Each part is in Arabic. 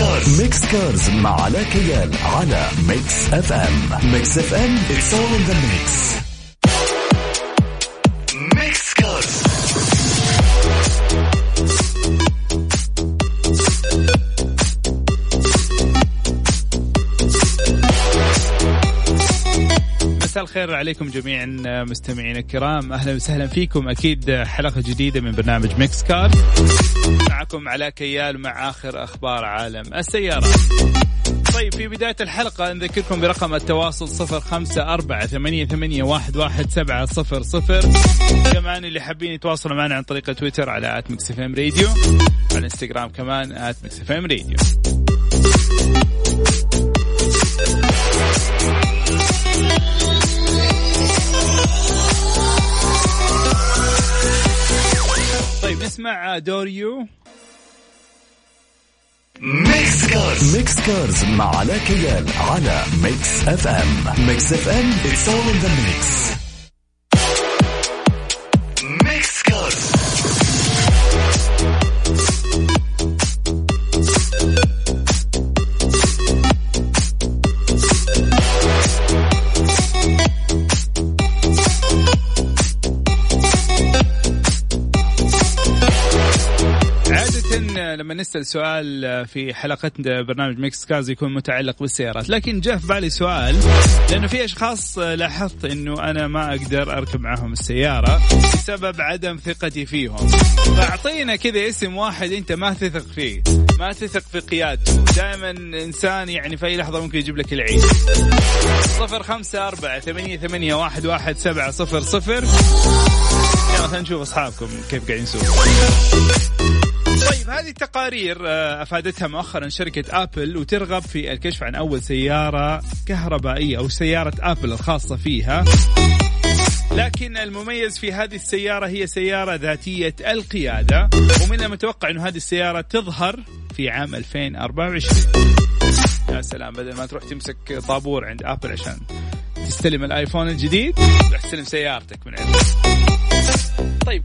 Cars Mix Cars مع علاء كيال على Mix FM Mix FM it's all in the الخير عليكم جميعا مستمعينا الكرام. أهلا وسهلا فيكم. أكيد حلقة جديدة من برنامج Mix Car معكم علاء كيال مع آخر أخبار عالم السيارات طيب في بداية الحلقة نذكركم برقم التواصل صفر خمسة أربعة ثمانية, ثمانية واحد, واحد سبعة صفر صفر. كمان اللي حابين يتواصلوا معنا عن طريق تويتر على at Mix Radio على الانستغرام كمان at Mix Radio نسمع دوريو Mix Cars. Mix Cars مع علاء كيال على Mix FM. Mix FM it's all in the mix. Mix عادة لما نسأل سؤال في حلقتنا برنامج ميكس كاز يكون متعلق بالسيارات. لكن جاء في بالي سؤال لأنه في أشخاص لاحظت أنه أنا ما أقدر أركب معهم السيارة بسبب عدم ثقتي فيهم. فأعطينا كذا اسم واحد أنت ما تثق فيه ما تثق في قيادته. دائما إنسان يعني في أي لحظة ممكن يجيب لك العيد. صفر خمسة أربعة ثمانية, ثمانية واحد, واحد سبعة صفر صفر. يلا خلينا نشوف أصحابكم كيف قاعدين يسوقوا طيب هذه التقارير آه، أفادتها مؤخرا شركة آبل وترغب في الكشف عن أول سيارة كهربائية أو سيارة آبل الخاصة فيها. لكن المميز في هذه السيارة هي سيارة ذاتية القيادة ومن المتوقع أن هذه السيارة تظهر في عام 2024 يا سلام بدل ما تروح تمسك طابور عند أبل عشان تستلم الآيفون الجديد تستلم سيارتك من طيب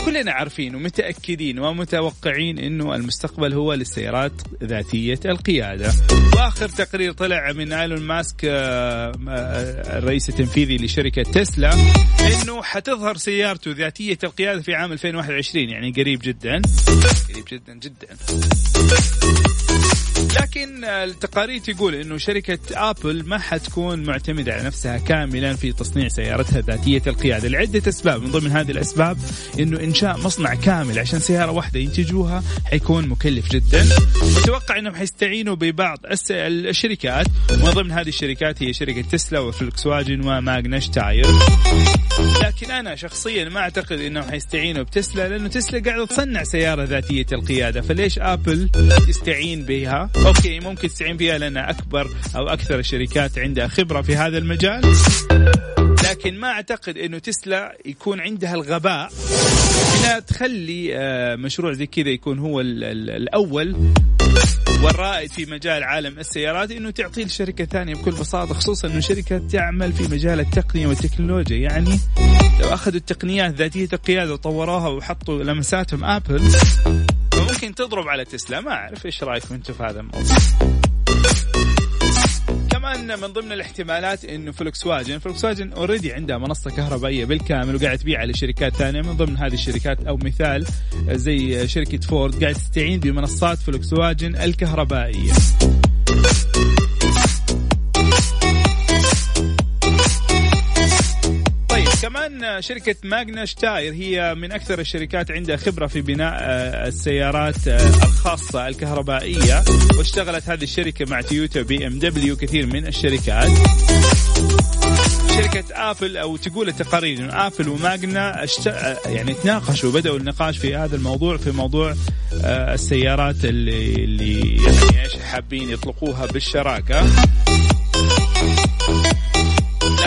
كلنا عارفين ومتأكدين ومتوقعين أنه المستقبل هو للسيارات ذاتية القيادة. وآخر تقرير طلع من آيلون ماسك آه، آه، الرئيس التنفيذي لشركة تسلا أنه حتظهر سيارته ذاتية القيادة في عام 2021 يعني قريب جدا. قريب جدا جدا. لكن التقارير تقول إنه شركة آبل ما حتكون معتمدة على نفسها كاملا في تصنيع سيارتها ذاتية القيادة. لعدة أسباب من ضمن هذه الأسباب إنه إنشاء مصنع كامل عشان سيارة واحدة ينتجوها حيكون مكلف جدا. متوقع إنهم حيستعينوا ببعض الشركات ومن ضمن هذه الشركات هي شركة تسلا وفولكس واجن و Magna Steyr. لكن أنا شخصيا ما أعتقد إنهم حيستعينوا بتسلا لأنه تسلا قاعدة تصنع سيارة ذاتية القيادة. فليش آبل تستعين بها؟ أوكي ممكن تستعين بها لأنها أكبر أو أكثر الشركات عندها خبرة في هذا المجال. لكن ما أعتقد إنه تسلا يكون عندها الغباء إنها تخلي آه، مشروع زي كذا يكون هو ال- ال- الأول والرائد في مجال عالم السيارات إنه تعطيه لشركة ثانية بكل بساطة خصوصا إنه شركة تعمل في مجال التقنية والتكنولوجيا. يعني لو أخذوا التقنيات ذاتية القيادة وطوروها وحطوا لمساتهم آبل فممكن تضرب على تسلا. ما أعرف إيش رايكم أنتم في هذا الموضوع. كمان من ضمن الاحتمالات إنه فولكس واجن فولكس واجن already عندها منصة كهربائية بالكامل وقاعد تبيعها لشركات ثانية. من ضمن هذه الشركات أو مثال زي شركة فورد قاعد تستعين بمنصات فولكس واجن الكهربائية. شركة Magna Steyr هي من أكثر الشركات عندها خبرة في بناء آه، السيارات آه، الخاصة الكهربائية واشتغلت هذه الشركة مع تويوتا بي إم دبليو كثير من الشركات. شركة آبل أو تقول التقارير انه آبل وماجنا اشت... يعني تناقشوا بدأوا النقاش في هذا الموضوع في موضوع آه، السيارات اللي اللي يعني إيش حابين يطلقوها بالشراكة.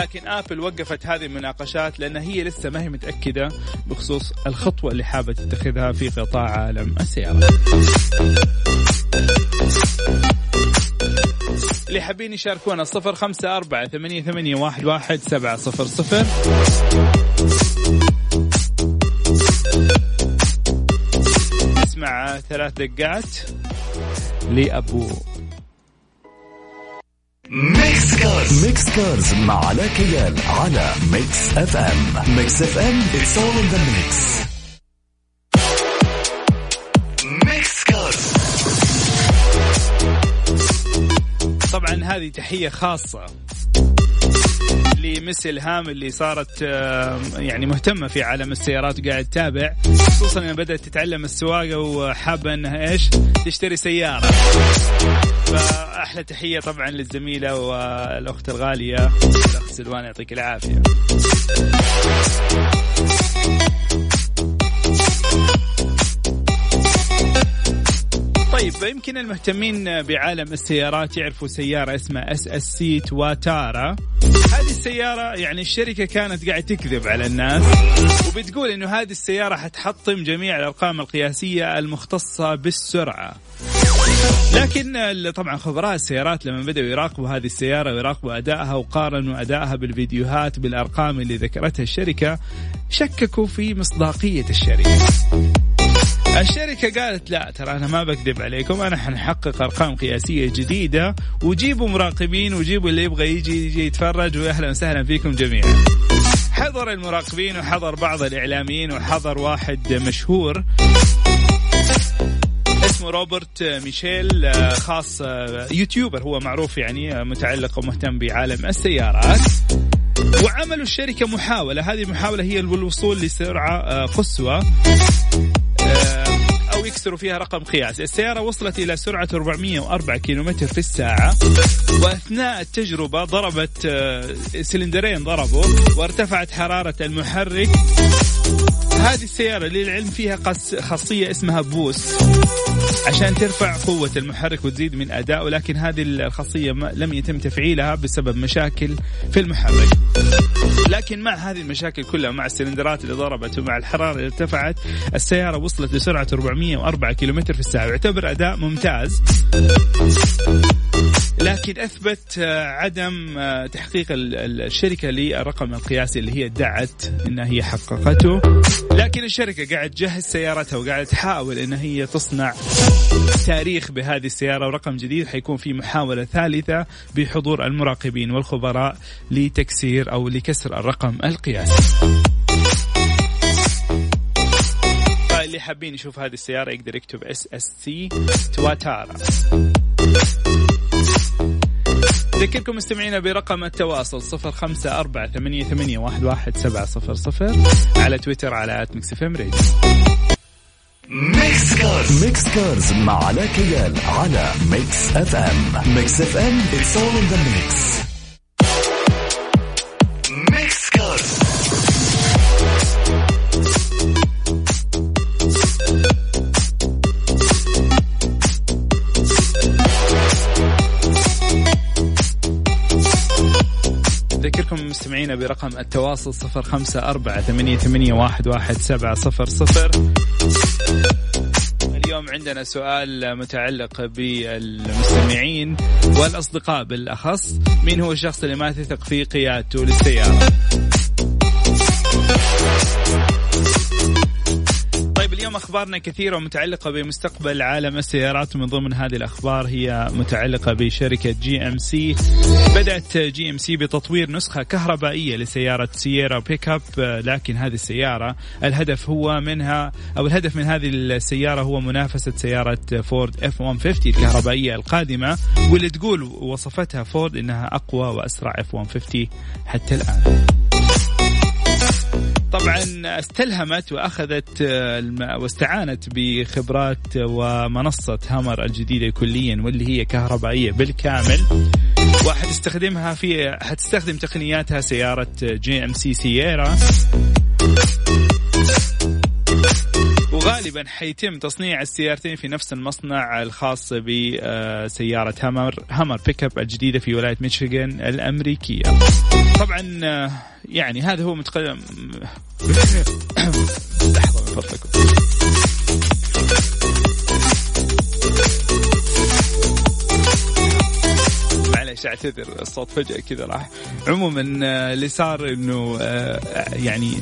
لكن آبل وقفت هذه المناقشات لأن هي لسه ما هي متأكدة بخصوص الخطوة اللي حابة تتخذها في قطاع عالم السيارات. اللي حابين يشاركونا صفر خمسة أربعة ثمانية, ثمانية واحد, واحد سبعة صفر صفر نسمع ثلاث دقات لأبو Mix Cars Mix Cars مع علاء كيال على Mix FM Mix FM it's all in the mix. Mix Cars طبعا هذه تحية خاصة. ل Miss إلهام اللي صارت يعني مهتمة في عالم السيارات وقاعد تتابع. خصوصا انها بدأت تتعلم السواقة وحابة إنها إيش؟ تشتري سيارة. فأحلى تحية طبعا للزميلة والأخت الغالية الأخت سلوان يعطيك العافية. طيب يمكن المهتمين بعالم السيارات يعرفوا سيارة اسمها SSC Tuatara. هذه السيارة يعني الشركة كانت قاعد تكذب على الناس وبتقول إنه هذه السيارة حتحطم جميع الأرقام القياسية المختصة بالسرعة. لكن طبعا خبراء السيارات لما بدأوا يراقبوا هذه السيارة ويراقبوا أدائها وقارنوا أدائها بالفيديوهات بالأرقام اللي ذكرتها الشركة شككوا في مصداقية الشركة. الشركة قالت لا ترى أنا ما بكذب عليكم أنا حنحقق أرقام قياسية جديدة وجيبوا مراقبين وجيبوا اللي يبغى يجي يجي يتفرج وأهلا وسهلا فيكم جميعا. حضر المراقبين وحضر بعض الإعلاميين وحضر واحد مشهور اسمه روبرت ميشيل خاص يوتيوبر هو معروف يعني متعلق ومهتم بعالم السيارات. وعملوا الشركة محاولة هذه المحاولة هي الوصول لسرعة قصوى. أو يكسروا فيها رقم قياسي السيارة وصلت إلى سرعة 404 كيلومتر في الساعة. وأثناء التجربة ضربت سلندرين ضربوا وارتفعت حرارة المحرك. هذه السيارة للعلم فيها خاصية اسمها بوست عشان ترفع قوة المحرك وتزيد من أدائه لكن هذه الخاصية لم يتم تفعيلها بسبب مشاكل في المحرك. لكن مع هذه المشاكل كلها مع السلندرات اللي ضربت ومع الحرارة اللي ارتفعت السيارة وصلت لسرعة 404 كم في الساعة يعتبر أداء ممتاز. لكن أثبت عدم تحقيق الشركة للرقم القياسي اللي هي ادعت انها هي حققته. لكن الشركة قاعد تجهز سيارتها وقاعد تحاول إن هي تصنع تاريخ بهذه السيارة ورقم جديد حيكون في محاولة ثالثة بحضور المراقبين والخبراء لتكسير أو لكسر الرقم القياسي. اللي حابين يشوف هذه السيارة يقدر يكتب SSC Tuatara. ذكركم مستمعينا برقم التواصل صفر خمسة أربعة ثمانية, ثمانية واحد, واحد سبعة صفر صفر على تويتر على at Mix FM Radio. Mix Cars. Mix Cars مع علاء كيال على Mix FM. Mix FM. It's all in the mix. واحد سبعة صفر صفر. اليوم عندنا سؤال متعلق بالمستمعين والأصدقاء بالأخص. مين هو الشخص اللي ما تثق في قيادته للسيارة؟ اليوم أخبارنا كثيرة ومتعلقة بمستقبل عالم السيارات ومن ضمن هذه الأخبار هي متعلقة بشركة جي ام سي بدأت جي ام سي بتطوير نسخة كهربائية لسيارة سييرا بيك اب لكن هذه السيارة الهدف هو منها أو الهدف من هذه السيارة هو منافسة سيارة فورد اف 150 الكهربائية القادمة واللي تقول وصفتها فورد إنها أقوى وأسرع اف 150 حتى الآن. طبعا استلهمت وأخذت واستعانت بخبرات ومنصة هامر الجديدة كليا واللي هي كهربائية بالكامل. وحتستخدمها في حتستخدم تقنياتها سيارة جي إم سي سييرا. وغالبا حيتم تصنيع السيارتين في نفس المصنع الخاص بسيارة هامر هامر بيك اب الجديدة في ولاية ميشيغان الأمريكية. طبعا يعني هذا هو متقدم لحظة من فضلكم معلش أعتذر الصوت فجأة كذا راح. عموما اللي صار إنه يعني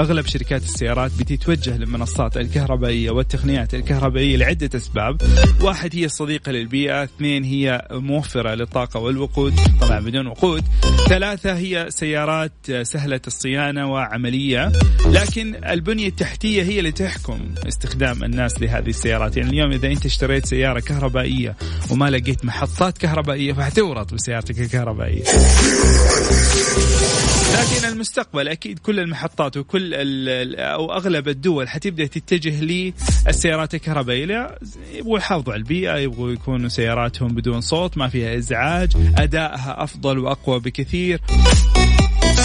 أغلب شركات السيارات بتتوجه للمنصات الكهربائية والتقنيات الكهربائية لعدة أسباب، واحد هي صديقه للبيئة، اثنين هي موفرة للطاقة والوقود، طبعا بدون وقود، ثلاثة هي سيارات سهلة الصيانة وعملية، لكن البنية التحتية هي اللي تحكم استخدام الناس لهذه السيارات، يعني اليوم إذا أنت اشتريت سيارة كهربائية وما لقيت محطات كهربائية فحتورط بسيارتك الكهربائية. لكن المستقبل أكيد كل المحطات وكل أو أغلب الدول حتبدا تتجه للسيارات الكهربائية. يبغوا يحافظوا على البيئة يبغوا يكونوا سياراتهم بدون صوت ما فيها إزعاج أدائها أفضل وأقوى بكثير.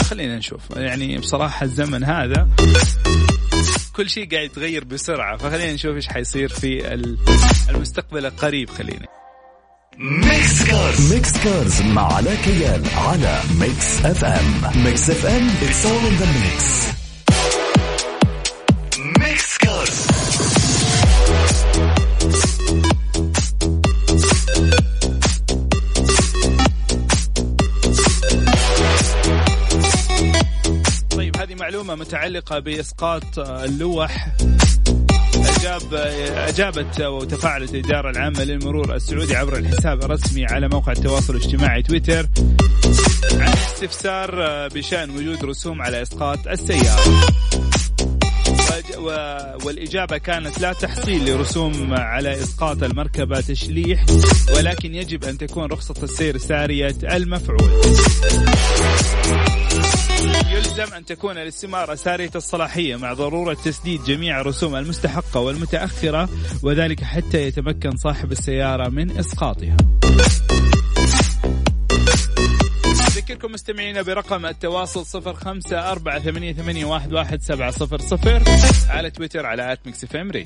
خلينا نشوف. يعني بصراحة الزمن هذا كل شيء قاعد يتغير بسرعة. فخلينا نشوف إيش حيصير في المستقبل القريب. خلينا. Mix Cars Mix Cars مع علاء كيال على Mix FM Mix FM it's all in the mix. Mix Cars طيب هذه معلومة متعلقة بإسقاط اللوح. أجاب أجابت وتفاعلت الإدارة العامة للمرور السعودي عبر الحساب الرسمي على موقع التواصل الاجتماعي تويتر عن استفسار بشأن وجود رسوم على إسقاط السيارة. والإجابة كانت لا تحصيل لرسوم على إسقاط المركبة تشليح ولكن يجب أن تكون رخصة السير سارية المفعول. يلزم أن تكون الاستمارة سارية الصلاحية مع ضرورة تسديد جميع الرسوم المستحقة والمتأخرة وذلك حتى يتمكن صاحب السيارة من إسقاطها. أذكركم مستمعينا برقم التواصل صفر خمسة أربعة ثمانية, ثمانية واحد, واحد سبعة صفر صفر على تويتر على at Mix F راديو.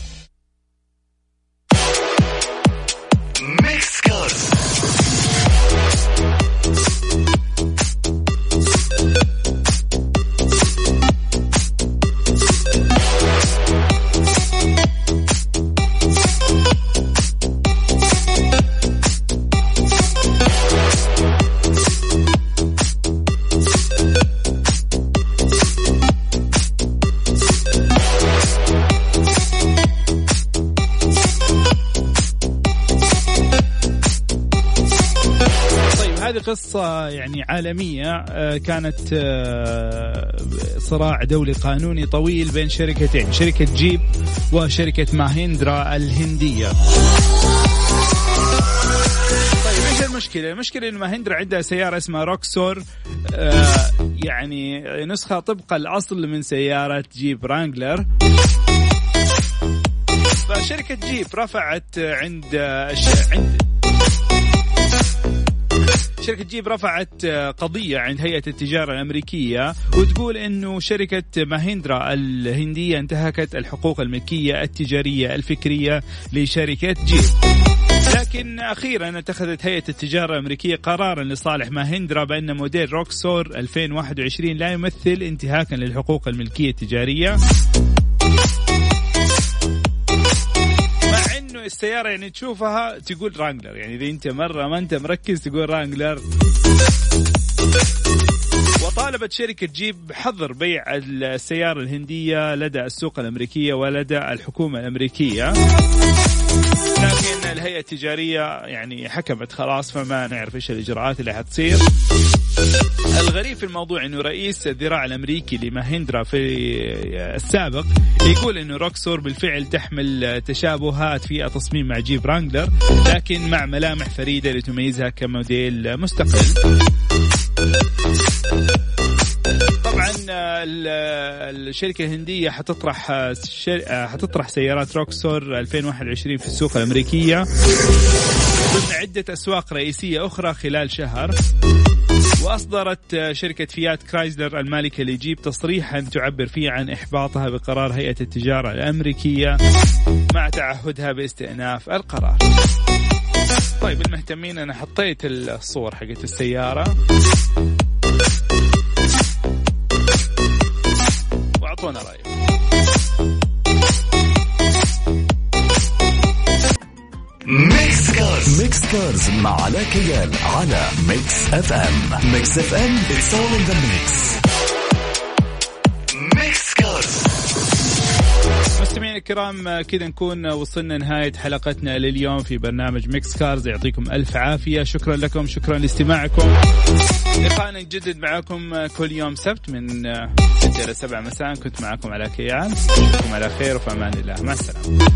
قصة يعني عالمية كانت صراع دولي قانوني طويل بين شركتين شركة جيب وشركة ماهندرا الهندية طيب إيش المشكلة؟ المشكلة انه ماهندرا عندها سيارة اسمها روكسور يعني نسخة طبق الأصل من سيارة جيب رانجلر فشركة جيب رفعت عند عند شركة جيب رفعت قضية عند هيئة التجارة الأمريكية وتقول أنه شركة ماهندرا الهندية انتهكت الحقوق الملكية التجارية الفكرية لشركة جيب. لكن أخيرا اتخذت هيئة التجارة الأمريكية قرارا لصالح ماهندرا بأن موديل روكسور 2021 لا يمثل انتهاكا للحقوق الملكية التجارية. السيارة يعني تشوفها تقول رانجلر. يعني إذا أنت مرة ما أنت مركز تقول رانجلر. وطالبت شركة جيب حظر بيع السيارة الهندية لدى السوق الأمريكية ولدى الحكومة الأمريكية. لكن الهيئة التجارية يعني حكمت خلاص فما نعرف إيش الإجراءات اللي حتصير. الغريب في الموضوع إنه رئيس الذراع الأمريكي لماهندرا في السابق يقول إنه روكسور بالفعل تحمل تشابهات في التصميم مع جيب رانجلر لكن مع ملامح فريدة لتميزها كموديل مستقل. طبعا الشركة الهندية حتطرح حتطرح سيارات روكسور 2021 في السوق الأمريكية ضمن عدة أسواق رئيسية أخرى خلال شهر. وأصدرت شركة فيات كرايزلر المالكة لجيب تصريحا تعبر فيه عن إحباطها بقرار هيئة التجارة الأمريكية مع تعهدها باستئناف القرار. طيب المهتمين أنا حطيت الصور حقت السيارة وأعطونا رايكم. مع علاء كيال على Mix FM Mix FM all in the mix. Mix مستمعينا الكرام كذا نكون وصلنا نهاية حلقتنا لليوم في برنامج Mix Cars يعطيكم ألف عافية. شكرا لكم شكرا لاستماعكم. لقاءنا نجدد معكم كل يوم سبت من 6 إلى 7 مساء. كنت معكم علاء كيال. أشوفكم على خير وفي أمان الله. مع السلامة.